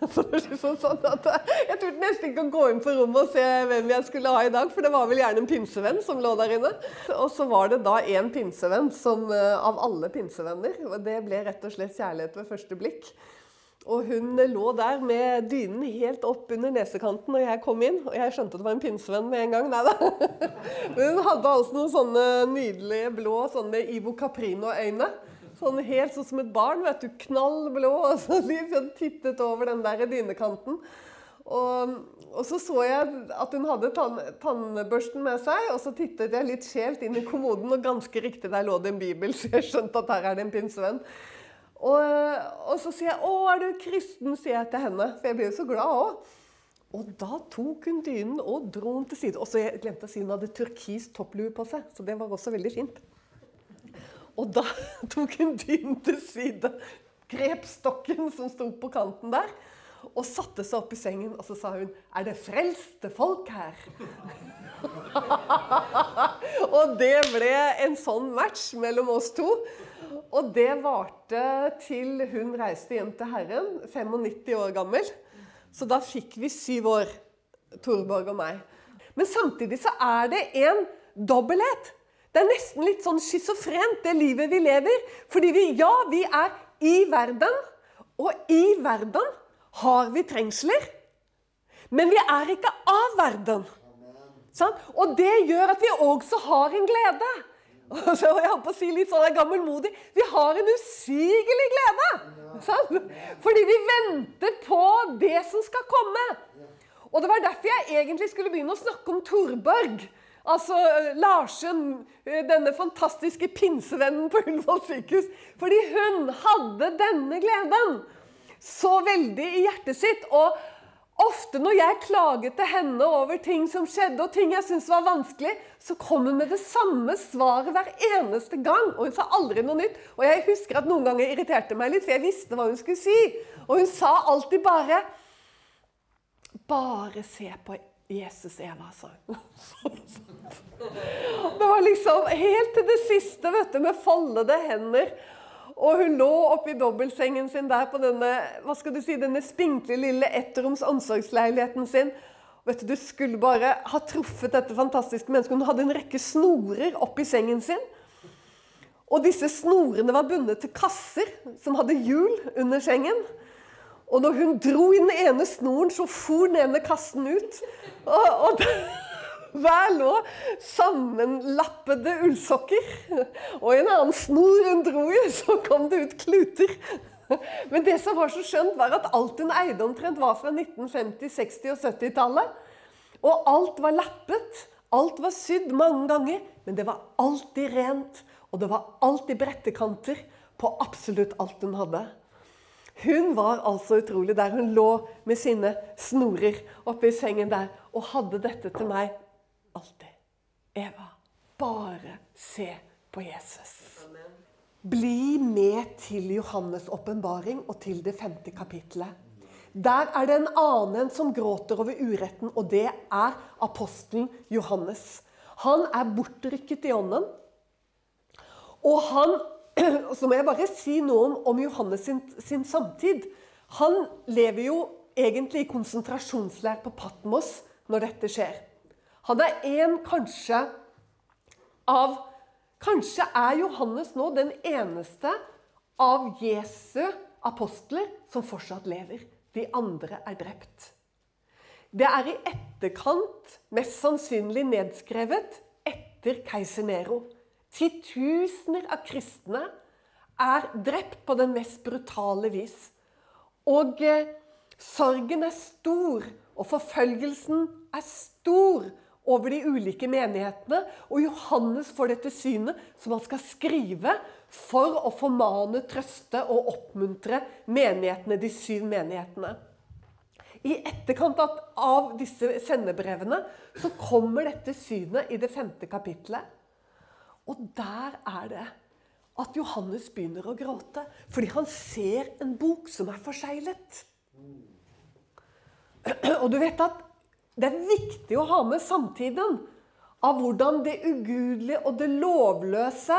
Var liksom sånn at Jeg turte nesten ikke å gå inn på rommet og se hvem jeg skulle ha i dag, for det var vel gjerne en pinsevenn som lå der inne. Og så var det da en pinsevenn som eh, av alle pinsevenner, og det ble rett og slett kjærlighet ved første blikk. Og hun lå der med dynen helt opp under nesekanten når jeg kom inn. Og jeg skjønte at det var en pinsevenn med en gang. Nei da. Hun hadde altså noen sånne nydelige blå sånne Ivo Caprino-øyne. Sånn helt sånn som et barn. vet du, Knallblå. Og så liksom tittet over den der dynekanten. Og, og, så så jeg at hun hadde tann, tannbørsten med seg, og så tittet jeg litt skjevt inn i kommoden, og ganske riktig der lå det en bibel, så jeg skjønte at her er det en pinsevenn. Og, og, så sier jeg 'Å, er du kristen?' sier jeg til henne. For jeg blir jo så glad òg. Og da tok hun dynen og dro den til side. Og så jeg glemte å si hun hadde turkis topplue på seg, så det var også veldig fint. Og da tok hun dynen til side, grep stokken som sto på kanten der, og satte seg opp i sengen. Og så sa hun 'Er det frelste folk her?' og det ble en sånn match mellom oss to. Og det varte til hun reiste hjem til Herren, 95 år gammel. Så da fikk vi syv år, Torborg og meg. Men samtidig så er det en dobbelthet. Det er nesten litt sånn schizofrent, det livet vi lever. Fordi vi, ja, vi er i verden, og i verden har vi trengsler. Men vi er ikke av verden. Sånn? Og det gjør at vi også har en glede. Så jeg holdt på å si litt sånn gammelmodig Vi har en usigelig glede! Sånn? Fordi vi venter på det som skal komme. Og det var derfor jeg egentlig skulle begynne å snakke om Torborg. Altså Larsen, denne fantastiske pinsevennen på Ullevål sykehus. Fordi hun hadde denne gleden så veldig i hjertet sitt. Og Ofte når jeg klaget til henne over ting som skjedde, og ting jeg syntes var vanskelig, så kom hun med det samme svaret hver eneste gang. Og hun sa aldri noe nytt. Og jeg husker at noen ganger irriterte meg litt, for jeg visste hva hun skulle si. Og hun sa alltid bare Bare se på Jesus, Eva, sa hun. Det var liksom helt til det siste, vet du, med foldede hender. Og hun lå oppi dobbeltsengen sin der på denne hva skal du si, denne spinkle, lille ettroms omsorgsleiligheten sin. Vet Du du skulle bare ha truffet dette fantastiske mennesket. Hun hadde en rekke snorer oppi sengen sin. Og disse snorene var bundet til kasser som hadde hjul under sengen. Og når hun dro i den ene snoren, så for den ene kassen ut. Og, og hver lå sammenlappede ullsokker. Og i en annen snor hun dro i, så kom det ut kluter. Men det som var så skjønt, var at alt hun eide omtrent, var fra 1950-, 60- og 70-tallet. Og alt var lappet. Alt var sydd mange ganger. Men det var alltid rent. Og det var alltid brettekanter på absolutt alt hun hadde. Hun var altså utrolig der hun lå med sine snorer oppi sengen der og hadde dette til meg alltid. Eva, bare se på Jesus. Bli med til Johannes' åpenbaring og til det femte kapitlet. Der er det en annen som gråter over uretten, og det er apostelen Johannes. Han er bortrykket i ånden. Og han Så må jeg bare si noe om, om Johannes sin, sin, samtid. Han lever jo egentlig i konsentrasjonsleir på Patmos når dette skjer. Han er en kanskje av Kanskje er Johannes nå den eneste av Jesu apostler som fortsatt lever. De andre er drept. Det er i etterkant mest sannsynlig nedskrevet etter keiser Nero. Titusener av kristne er drept på den mest brutale vis. Og eh, sorgen er stor, og forfølgelsen er stor over de ulike menighetene. Og Johannes får dette synet som han skal skrive for å formane, trøste og oppmuntre menighetene, de syv menighetene. I etterkant av disse sendebrevene så kommer dette synet i det femte kapittelet. Og der er det at Johannes begynner å gråte. Fordi han ser en bok som er forseglet. Og du vet at det er viktig å ha med samtiden av hvordan det ugudelige og det lovløse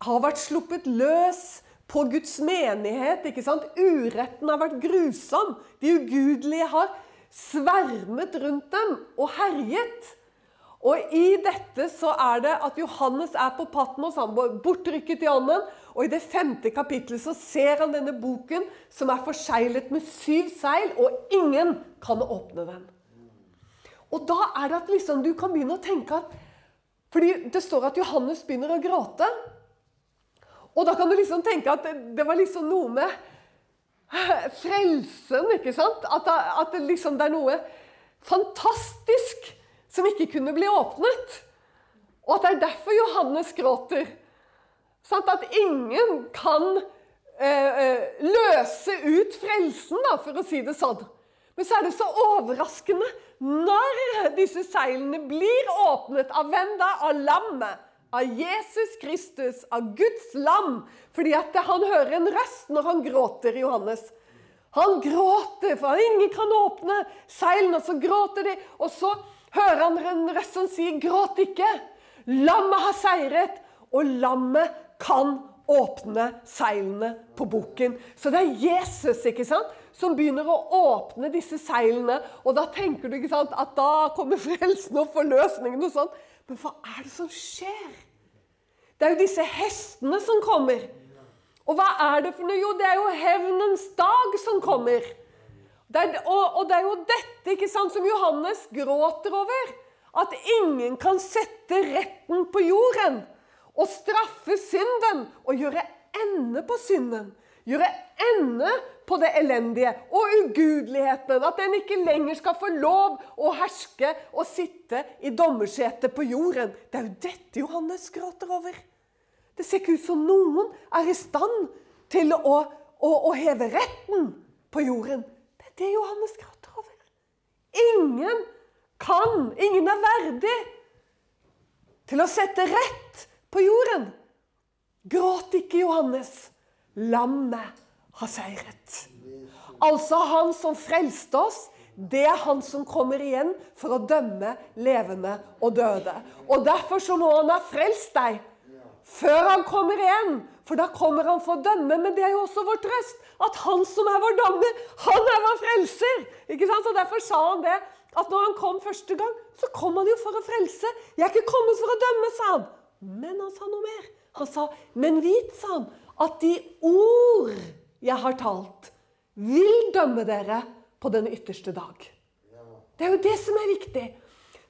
har vært sluppet løs på Guds menighet. ikke sant? Uretten har vært grusom. De ugudelige har svermet rundt dem og herjet. Og i dette så er det at Johannes er på Patmos, han var bortrykket i ånden. Og i det femte kapittelet så ser han denne boken som er forseglet med syv seil, og ingen kan åpne den. Og da er det at liksom du kan begynne å tenke at fordi det står at Johannes begynner å gråte. Og da kan du liksom tenke at det var liksom noe med frelsen, ikke sant? At, at det liksom det er noe fantastisk som ikke kunne bli åpnet. Og at det er derfor Johannes gråter. Sånn at ingen kan eh, eh, løse ut frelsen, da, for å si det sånn. Men så er det så overraskende når disse seilene blir åpnet. Av hvem da? Av lammet. Av Jesus Kristus, av Guds lam. Fordi at han hører en røst når han gråter, Johannes. Han gråter, for ingen kan åpne seilene. Og så gråter de, og så hører han en røst som sier, 'Gråt ikke'. Lammet har seiret, og lammet kan åpne seilene på boken. Så det er Jesus ikke sant, som begynner å åpne disse seilene. Og da tenker du ikke sant, at da kommer frelsen og forløsningen og sånn. Men hva er det som skjer? Det er jo disse hestene som kommer. Og hva er det for noe? Jo, det er jo hevnens dag som kommer. Det er, og, og, det er jo dette ikke sant, som Johannes gråter over. At ingen kan sette retten på jorden og straffe synden og gjøre ende på synden. Gjøre ende på det elendige og ugudeligheten. At den ikke lenger skal få lov å herske og sitte i dommersetet på jorden. Det er jo dette Johannes gråter over. Det ser ikke ut som noen er i stand til å, å, å heve retten på jorden. Det er Johannes gråter over. Ingen kan, ingen er verdig til å sette rett på jorden. Gråt ikke, Johannes. Lammet har seiret. Altså han som frelste oss, det er han som kommer igjen for å dømme levende og døde. Og derfor så må han ha frelst deg før han kommer igjen. For da kommer han for å dømme. Men det er jo også vår trøst. At han som er vår dommer, han er vår frelser. Ikke sant? Så Derfor sa han det. At når han kom første gang, så kom han jo for å frelse. Jeg er ikke kommet for å dømme, sa han. Men han sa noe mer. Han sa, 'Men vit', sa han, 'at de ord jeg har talt, vil dømme dere på den ytterste dag'. Det er jo det som er viktig.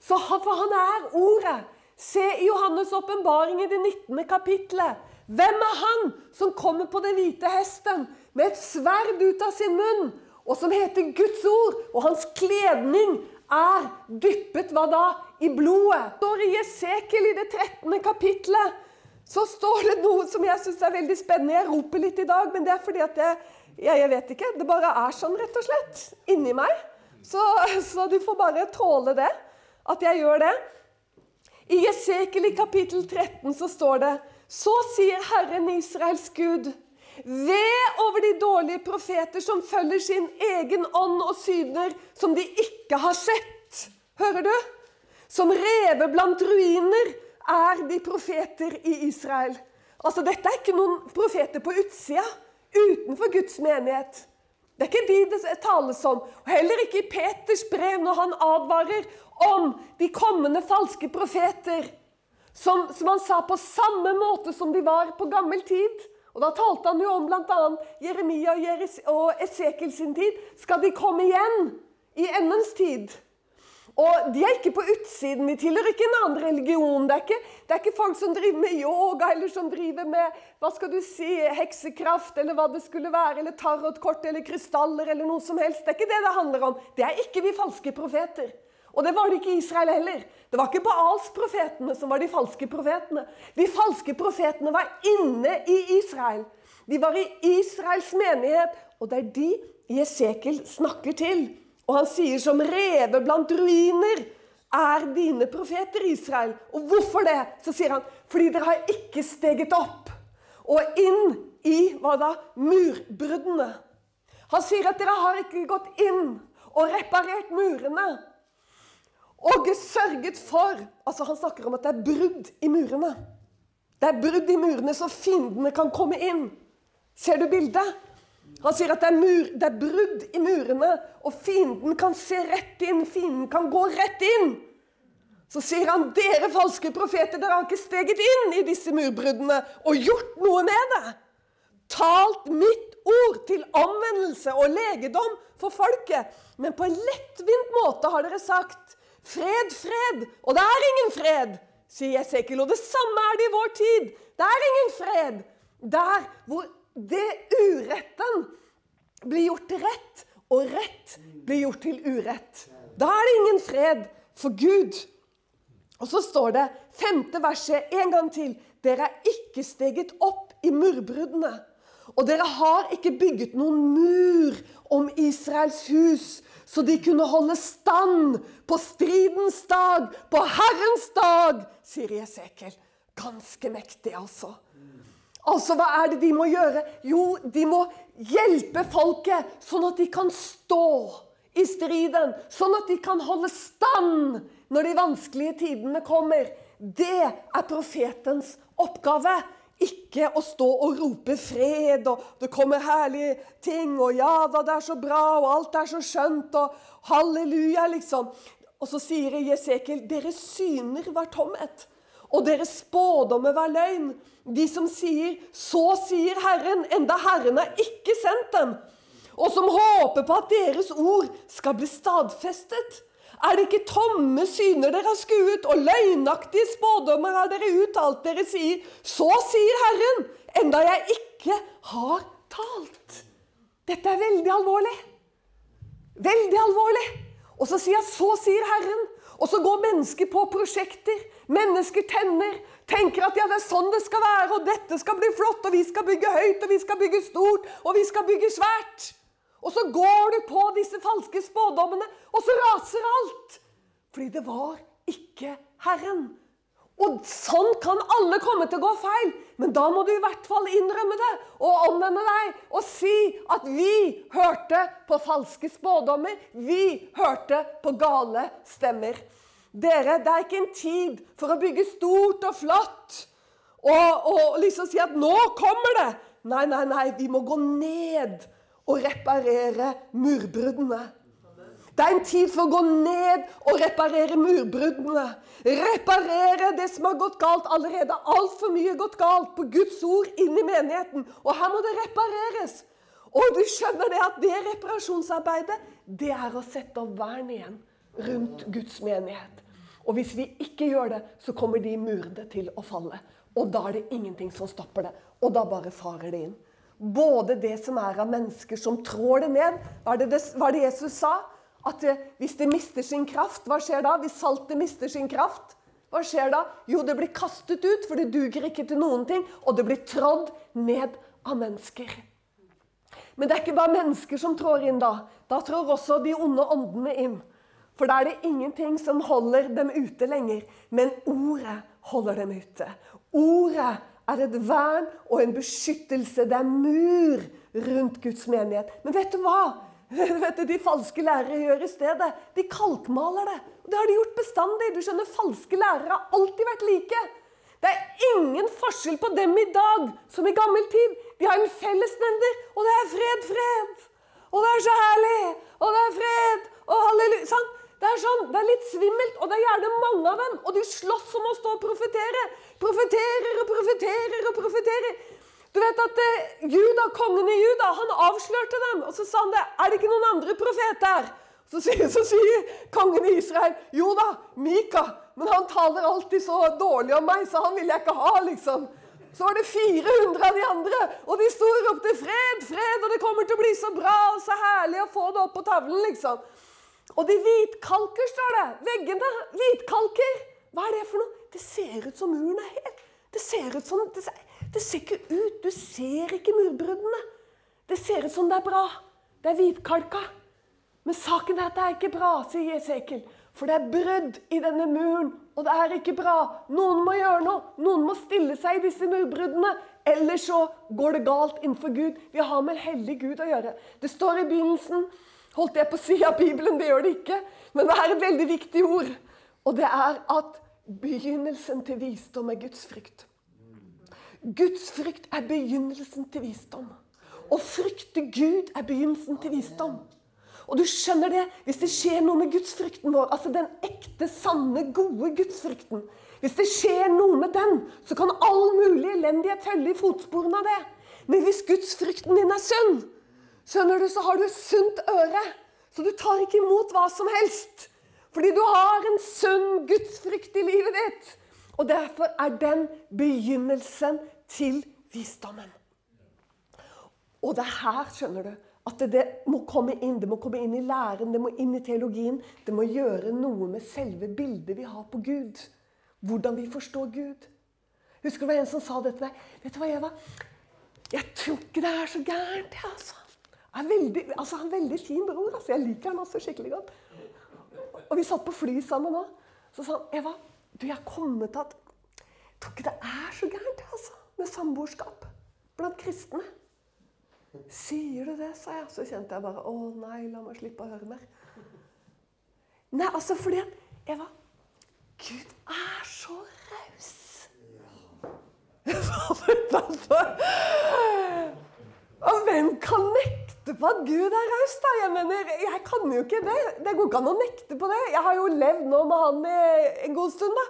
Så For han er ordet. Se i Johannes' åpenbaring i det 19. kapitlet. Hvem er han som kommer på den hvite hesten med et sverd ut av sin munn, og som heter Guds ord, og hans kledning er dyppet hva da? I blodet. står I Jesekel i det 13. kapitlet. så står det noe som jeg syns er veldig spennende. Jeg roper litt i dag, men det er fordi at jeg, jeg, jeg vet ikke. Det bare er sånn, rett og slett. Inni meg. Så, så du får bare tåle det. At jeg gjør det. I Jesekel i kapittel 13 så står det Så sier Herren Israels Gud ved over de dårlige profeter som følger sin egen ånd og syner som de ikke har sett. Hører du? Som rever blant ruiner er de profeter i Israel. Altså, Dette er ikke noen profeter på utsida, utenfor Guds menighet. Det er ikke de det tales om. Og heller ikke i Peters brev, når han advarer om kommende falske profeter. Som, som han sa på samme måte som de var på gammel tid. Og Da talte han jo om bl.a. Jeremia og Esekiel sin tid. Skal de komme igjen i endens tid? Og de er ikke på utsiden. De tilhører ikke en annen religion. Det er, ikke, det er ikke folk som driver med yoga, eller som driver med hva skal du si, heksekraft, eller hva det skulle være, eller tarotkort eller krystaller, eller noe som helst. Det er ikke det det handler om. Det er ikke vi falske profeter. Og det var det ikke i Israel heller. Det var ikke Baals-profetene som var de falske profetene. De falske profetene var inne i Israel. De var i Israels menighet, og det er de Jesekel snakker til. Og han sier som rever blant ruiner er dine profeter, Israel. Og hvorfor det? Så sier han fordi dere har ikke steget opp og inn i hva da? Murbruddene. Han sier at dere har ikke gått inn og reparert murene. Og sørget for altså Han snakker om at det er brudd i murene. Det er brudd i murene, så fiendene kan komme inn. Ser du bildet? Han sier at det er, mur, det er brudd i murene, og fienden kan se rett inn. Fienden kan gå rett inn. Så sier han, dere falske profeter, dere har ikke steget inn i disse murbruddene og gjort noe med det. Talt mitt ord til omvendelse og legedom for folket. Men på en lettvint måte har dere sagt fred, fred, og det er ingen fred, sier Esekiel. Og det samme er det i vår tid. Det er ingen fred. Der hvor det uretten blir gjort til rett, og rett blir gjort til urett. Da er det ingen fred for Gud. Og så står det, femte verset en gang til, dere er ikke steget opp i murbruddene. Og dere har ikke bygget noen mur om Israels hus, så de kunne holde stand på stridens dag, på Herrens dag, sier Jesekel. Ganske mektig, altså. Altså, hva er det de må gjøre? Jo, de må hjelpe folket, sånn at de kan stå i striden. Sånn at de kan holde stand når de vanskelige tidene kommer. Det er profetens oppgave. Ikke å stå og rope fred, og det kommer herlige ting, og ja da, det er så bra, og alt er så skjønt, og halleluja, liksom. Og så sier Jesekel, deres syner var tomhet, og deres spådommer var løgn. De som sier 'Så sier Herren', enda Herren har ikke sendt dem. Og som håper på at deres ord skal bli stadfestet. Er det ikke tomme syner dere har skuet, og løgnaktige spådommer har dere uttalt? Dere sier 'Så sier Herren', enda jeg ikke har talt. Dette er veldig alvorlig. Veldig alvorlig. Og så sier jeg 'Så sier Herren'. Og så går mennesker på prosjekter. Mennesker tenner. Tenker at ja, det er sånn det skal være, og dette skal bli flott, og vi skal bygge høyt, og vi skal bygge stort, og vi skal bygge svært. Og så går du på disse falske spådommene, og så raser alt. Fordi det var ikke Herren. Og sånn kan alle komme til å gå feil. Men da må du i hvert fall innrømme det og omvende deg og si at vi hørte på falske spådommer. Vi hørte på gale stemmer. Dere, det er ikke en tid for å bygge stort og flott og, og liksom si at 'nå kommer det'. Nei, nei, nei. Vi må gå ned og reparere murbruddene. Det er en tid for å gå ned og reparere murbruddene. Reparere det som har gått galt allerede. Altfor mye gått galt på Guds ord inn i menigheten. Og her må det repareres. Og du skjønner det at det reparasjonsarbeidet, det er å sette opp vern igjen rundt Guds menighet. Og hvis vi ikke gjør det, så kommer de murene til å falle. Og da er det ingenting som stopper det. Og da bare farer det inn. Både det som er av mennesker som trår det ned, var det, det, var det Jesus sa? at hvis det mister sin kraft, hva skjer da? Hvis saltet mister sin kraft, hva skjer da? Jo, det blir kastet ut, for det duger ikke til noen ting. Og det blir trådd ned av mennesker. Men det er ikke bare mennesker som trår inn da. Da trår også de onde åndene inn. For da er det ingenting som holder dem ute lenger. Men ordet holder dem ute. Ordet er et vern og en beskyttelse. Det er mur rundt Guds menighet. Men vet du hva? vet du, De falske lærere gjør i stedet. De kalkmaler det. Og Det har de gjort bestandig. Du skjønner, Falske lærere har alltid vært like. Det er ingen forskjell på dem i dag som i gammel tid. De har en fellesnevner, og det er fred, fred. Og det er så herlig. Og det er fred. Og halleluja. Sånn. Det er sånn, det er litt svimmelt, og det er gjerne mange av dem. Og de slåss om å stå og profetere. Profeterer og profeterer og profeterer. Du vet at eh, Juda, Kongen i Juda han avslørte dem. Og så sa han det. Er det ikke noen andre profeter? Så sier, så sier kongen i Israel jo da, Mika. Men han taler alltid så dårlig om meg, så han vil jeg ikke ha, liksom. Så var det 400 av de andre, og de sto og ropte 'fred, fred', og det kommer til å bli så bra og så herlig å få det opp på tavlen, liksom. Og de hvitkalker, står det. Veggene hvitkalker. Hva er det for noe? Det ser ut som muren er hel. Det ser ut som det ser, det ser ikke ut. Du ser ikke murbruddene. Det ser ut som det er bra. Det er hvitkalka. Men saken er at det er ikke bra, sier Jesekel. For det er brudd i denne muren, og det er ikke bra. Noen må gjøre noe. Noen må stille seg i disse murbruddene. Ellers så går det galt innenfor Gud. Vi har med en hellig Gud å gjøre. Det står i begynnelsen Holdt jeg på å si av Bibelen, det gjør det ikke. Men det er et veldig viktig ord. Og det er at begynnelsen til visdom er Guds frykt. Guds frykt er begynnelsen til visdom. Å frykte Gud er begynnelsen til visdom. Og du skjønner det, hvis det skjer noe med gudsfrykten vår, altså den ekte, sanne, gode gudsfrykten Hvis det skjer noe med den, så kan all mulig elendighet følge i fotsporene av det. Men hvis gudsfrykten din er sunn, skjønner du, så har du sunt øre. Så du tar ikke imot hva som helst. Fordi du har en sunn gudsfrykt i livet ditt. Og derfor er den begynnelsen til visdommen. Og det er her, skjønner du, at det må komme inn. Det må komme inn i læren, det må inn i teologien. Det må gjøre noe med selve bildet vi har på Gud. Hvordan vi forstår Gud. Husker du det var en som sa det til meg? Vet du hva, Eva? Jeg tror ikke det er så gærent, jeg, altså. Er veldig, altså, han er veldig fin bror. Altså. Jeg liker han også skikkelig godt. Og vi satt på fly sammen òg. Så sa han Eva, du, jeg har kommet til at Jeg tror ikke det er så gærent altså, med samboerskap blant kristne. Sier du det, sa jeg. Så kjente jeg bare Å nei, la meg slippe å høre mer. Nei, altså fordi Eva Gud er så raus. Og hvem kan nekte på at Gud er raus, da? Jeg mener, jeg kan jo ikke det. Det går ikke an å nekte på det. Jeg har jo levd nå med han en god stund, da.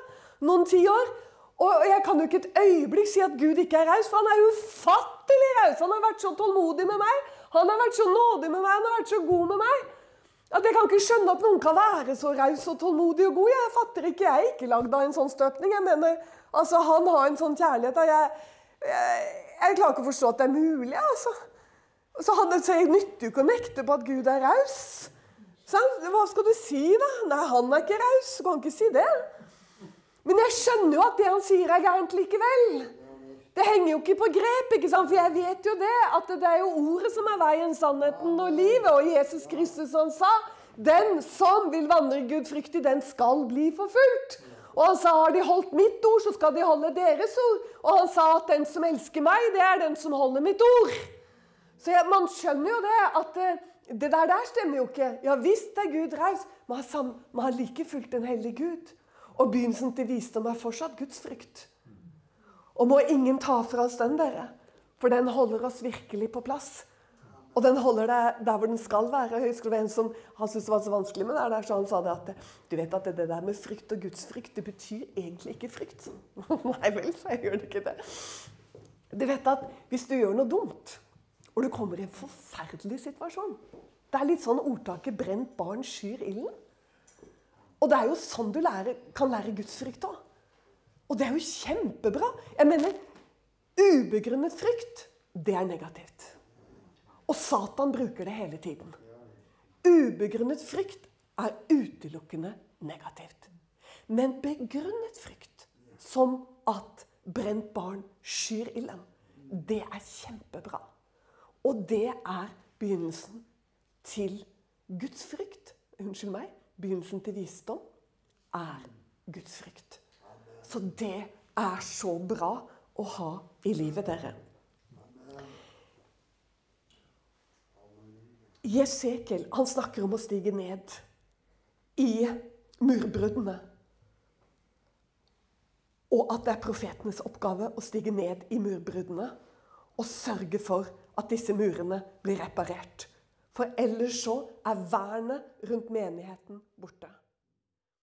Noen tiår. Og jeg kan jo ikke et øyeblikk si at Gud ikke er raus, for han er ufattelig raus. Han har vært så tålmodig med meg. Han har vært så nådig med meg, han har vært så god med meg. At Jeg kan ikke skjønne at noen kan være så raus og tålmodig og god. Jeg fatter ikke, jeg er ikke lagd av en sånn støpning. Jeg mener, altså, Han har en sånn kjærlighet. jeg, jeg, jeg klarer ikke å forstå at det er mulig. altså. Så, han, så Jeg nytter jo ikke å nekte på at Gud er raus. Hva skal du si, da? Nei, han er ikke raus. Du kan ikke si det. Men jeg skjønner jo at det han sier, er gærent likevel. Det henger jo ikke på grep, ikke sant? for jeg vet jo det. At det er jo ordet som er veien, sannheten og livet. Og Jesus Kristus han sa den som vil vandre Gud fryktig, den skal bli forfulgt. Og han sa har de holdt mitt ord, så skal de holde deres ord. Og han sa at den som elsker meg, det er den som holder mitt ord. Så jeg, man skjønner jo det at eh, det der der stemmer jo ikke. Ja visst er Gud reis, men man har like fullt en hellig Gud. Og begynnelsen til visdom er fortsatt Guds frykt. Og må ingen ta fra oss den, dere. For den holder oss virkelig på plass. Og den holder deg der hvor den skal være. Jeg husker det var en som han syntes det var så vanskelig med det der, så han sa det at du vet at det der med frykt og gudsfrykt, det betyr egentlig ikke frykt. Nei vel, så jeg gjør det ikke det. Du vet at hvis du gjør noe dumt, og du kommer i en forferdelig situasjon Det er litt sånn ordtaket 'brent barn skyr ilden'. Og det er jo sånn du lærer, kan lære gudsfrykt òg. Og det er jo kjempebra. Jeg mener, ubegrunnet frykt, det er negativt. Og Satan bruker det hele tiden. Ubegrunnet frykt er utelukkende negativt. Men begrunnet frykt, som at brent barn skyr ilden, det er kjempebra. Og det er begynnelsen til Guds frykt. Unnskyld meg begynnelsen til visdom er Guds frykt. Så det er så bra å ha i livet, dere. Jesekel han snakker om å stige ned i murbruddene. Og at det er profetenes oppgave å stige ned i murbruddene og sørge for at disse murene blir reparert. For ellers så er vernet rundt menigheten borte.